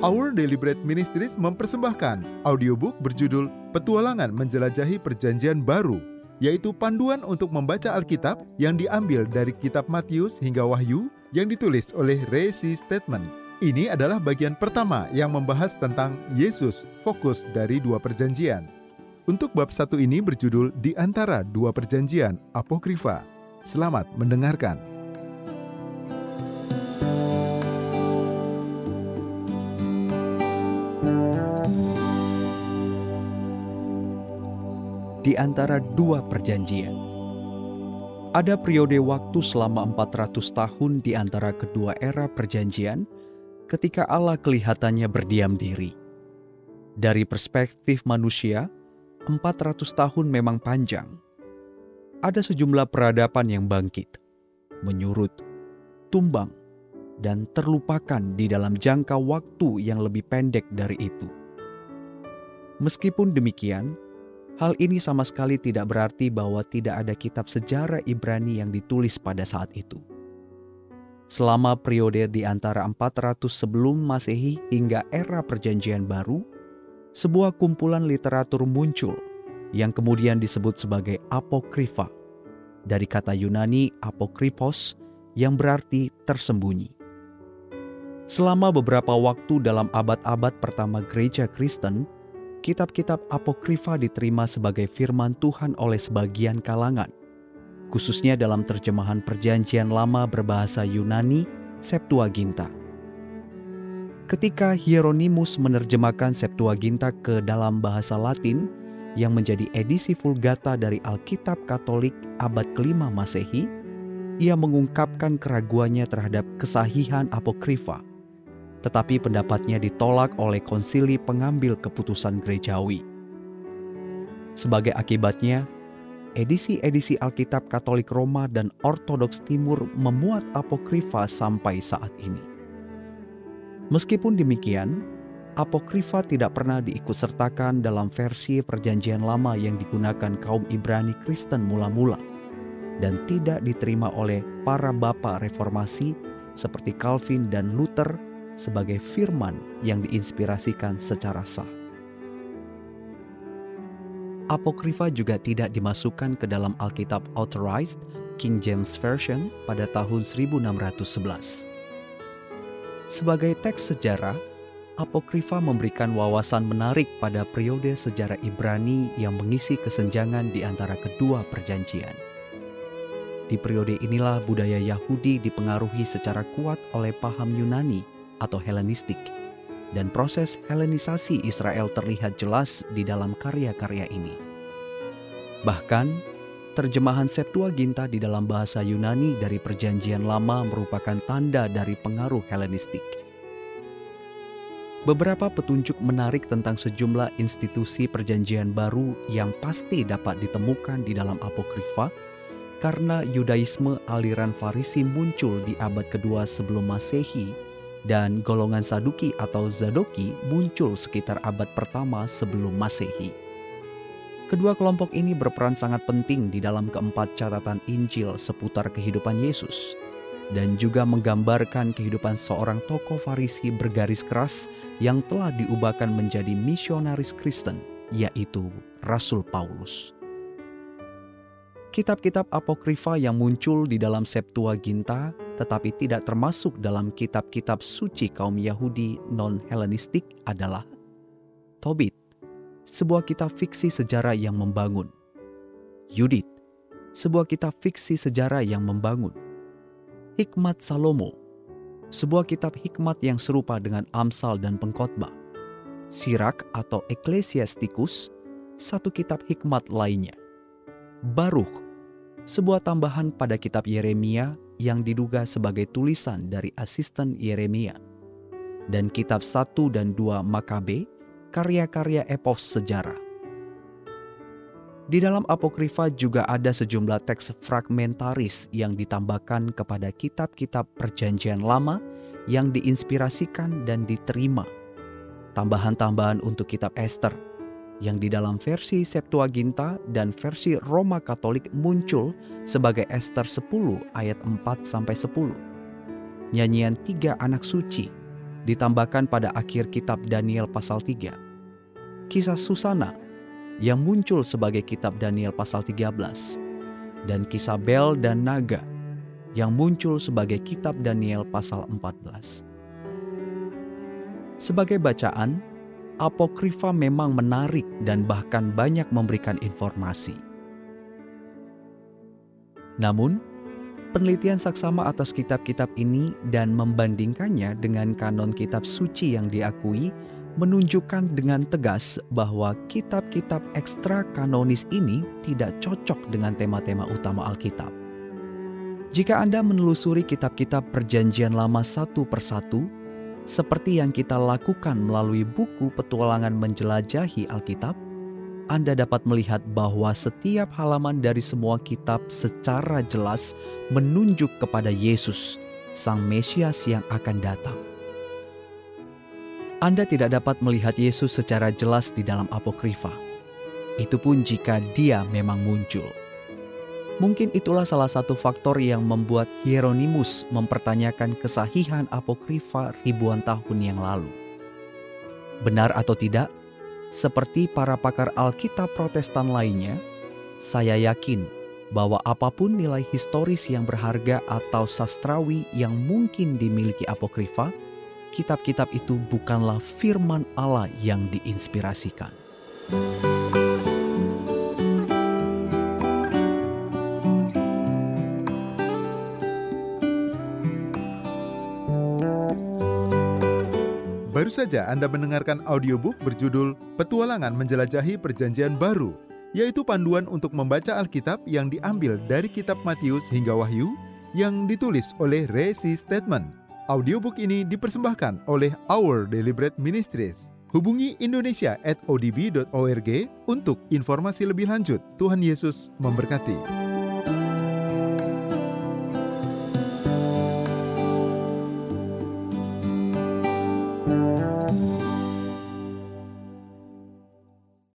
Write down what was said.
Our Bread Ministries mempersembahkan audiobook berjudul Petualangan Menjelajahi Perjanjian Baru, yaitu panduan untuk membaca Alkitab yang diambil dari kitab Matius hingga Wahyu yang ditulis oleh C. Statement. Ini adalah bagian pertama yang membahas tentang Yesus fokus dari dua perjanjian. Untuk bab satu ini berjudul Di Antara Dua Perjanjian Apokrifa. Selamat mendengarkan. Di antara dua perjanjian. Ada periode waktu selama 400 tahun di antara kedua era perjanjian ketika Allah kelihatannya berdiam diri. Dari perspektif manusia, 400 tahun memang panjang. Ada sejumlah peradaban yang bangkit, menyurut, tumbang, dan terlupakan di dalam jangka waktu yang lebih pendek dari itu. Meskipun demikian, Hal ini sama sekali tidak berarti bahwa tidak ada kitab sejarah Ibrani yang ditulis pada saat itu. Selama periode di antara 400 sebelum Masehi hingga era Perjanjian Baru, sebuah kumpulan literatur muncul yang kemudian disebut sebagai apokrifa dari kata Yunani apokripos yang berarti tersembunyi. Selama beberapa waktu dalam abad-abad pertama gereja Kristen, kitab-kitab apokrifa diterima sebagai firman Tuhan oleh sebagian kalangan, khususnya dalam terjemahan Perjanjian Lama berbahasa Yunani Septuaginta. Ketika Hieronymus menerjemahkan Septuaginta ke dalam bahasa Latin yang menjadi edisi Vulgata dari Alkitab Katolik abad kelima Masehi, ia mengungkapkan keraguannya terhadap kesahihan apokrifa tetapi pendapatnya ditolak oleh konsili pengambil keputusan gerejawi. Sebagai akibatnya, edisi-edisi Alkitab Katolik Roma dan Ortodoks Timur memuat apokrifa sampai saat ini. Meskipun demikian, apokrifa tidak pernah diikutsertakan dalam versi Perjanjian Lama yang digunakan kaum Ibrani Kristen mula-mula dan tidak diterima oleh para bapak reformasi seperti Calvin dan Luther sebagai firman yang diinspirasikan secara sah. Apokrifa juga tidak dimasukkan ke dalam Alkitab Authorized King James Version pada tahun 1611. Sebagai teks sejarah, Apokrifa memberikan wawasan menarik pada periode sejarah Ibrani yang mengisi kesenjangan di antara kedua perjanjian. Di periode inilah budaya Yahudi dipengaruhi secara kuat oleh paham Yunani atau Helenistik, dan proses Helenisasi Israel terlihat jelas di dalam karya-karya ini. Bahkan, terjemahan Septuaginta di dalam bahasa Yunani dari Perjanjian Lama merupakan tanda dari pengaruh Helenistik. Beberapa petunjuk menarik tentang sejumlah institusi Perjanjian Baru yang pasti dapat ditemukan di dalam Apokrifa karena Yudaisme aliran Farisi muncul di abad kedua sebelum Masehi dan golongan Saduki atau Zadoki muncul sekitar abad pertama sebelum Masehi. Kedua kelompok ini berperan sangat penting di dalam keempat catatan Injil seputar kehidupan Yesus dan juga menggambarkan kehidupan seorang tokoh Farisi bergaris keras yang telah diubahkan menjadi misionaris Kristen, yaitu Rasul Paulus. Kitab-kitab apokrifa yang muncul di dalam Septuaginta tetapi tidak termasuk dalam kitab-kitab suci kaum Yahudi non-Helenistik adalah Tobit, sebuah kitab fiksi sejarah yang membangun. Yudit, sebuah kitab fiksi sejarah yang membangun. Hikmat Salomo, sebuah kitab hikmat yang serupa dengan Amsal dan Pengkhotbah. Sirak atau Ecclesiasticus, satu kitab hikmat lainnya. Baruch, sebuah tambahan pada kitab Yeremia yang diduga sebagai tulisan dari asisten Yeremia. Dan kitab 1 dan 2 Makabe, karya-karya epos sejarah. Di dalam Apokrifa juga ada sejumlah teks fragmentaris yang ditambahkan kepada kitab-kitab perjanjian lama yang diinspirasikan dan diterima. Tambahan-tambahan untuk kitab Esther, yang di dalam versi Septuaginta dan versi Roma Katolik muncul sebagai Esther 10 ayat 4 sampai 10. Nyanyian tiga anak suci ditambahkan pada akhir kitab Daniel pasal 3. Kisah Susana yang muncul sebagai kitab Daniel pasal 13 dan kisah Bel dan Naga yang muncul sebagai kitab Daniel pasal 14. Sebagai bacaan, apokrifa memang menarik dan bahkan banyak memberikan informasi. Namun, penelitian saksama atas kitab-kitab ini dan membandingkannya dengan kanon kitab suci yang diakui menunjukkan dengan tegas bahwa kitab-kitab ekstra kanonis ini tidak cocok dengan tema-tema utama Alkitab. Jika Anda menelusuri kitab-kitab Perjanjian Lama satu persatu, seperti yang kita lakukan melalui buku petualangan menjelajahi Alkitab, Anda dapat melihat bahwa setiap halaman dari semua kitab secara jelas menunjuk kepada Yesus, Sang Mesias yang akan datang. Anda tidak dapat melihat Yesus secara jelas di dalam Apokrifa. Itu pun jika dia memang muncul. Mungkin itulah salah satu faktor yang membuat Hieronymus mempertanyakan kesahihan apokrifa ribuan tahun yang lalu. Benar atau tidak, seperti para pakar Alkitab Protestan lainnya, saya yakin bahwa apa pun nilai historis yang berharga atau sastrawi yang mungkin dimiliki apokrifa, kitab-kitab itu bukanlah firman Allah yang diinspirasikan. Baru saja Anda mendengarkan audiobook berjudul Petualangan Menjelajahi Perjanjian Baru, yaitu panduan untuk membaca Alkitab yang diambil dari kitab Matius hingga Wahyu yang ditulis oleh Resi Statement. Audiobook ini dipersembahkan oleh Our Deliberate Ministries. Hubungi Indonesia at odb.org untuk informasi lebih lanjut. Tuhan Yesus memberkati.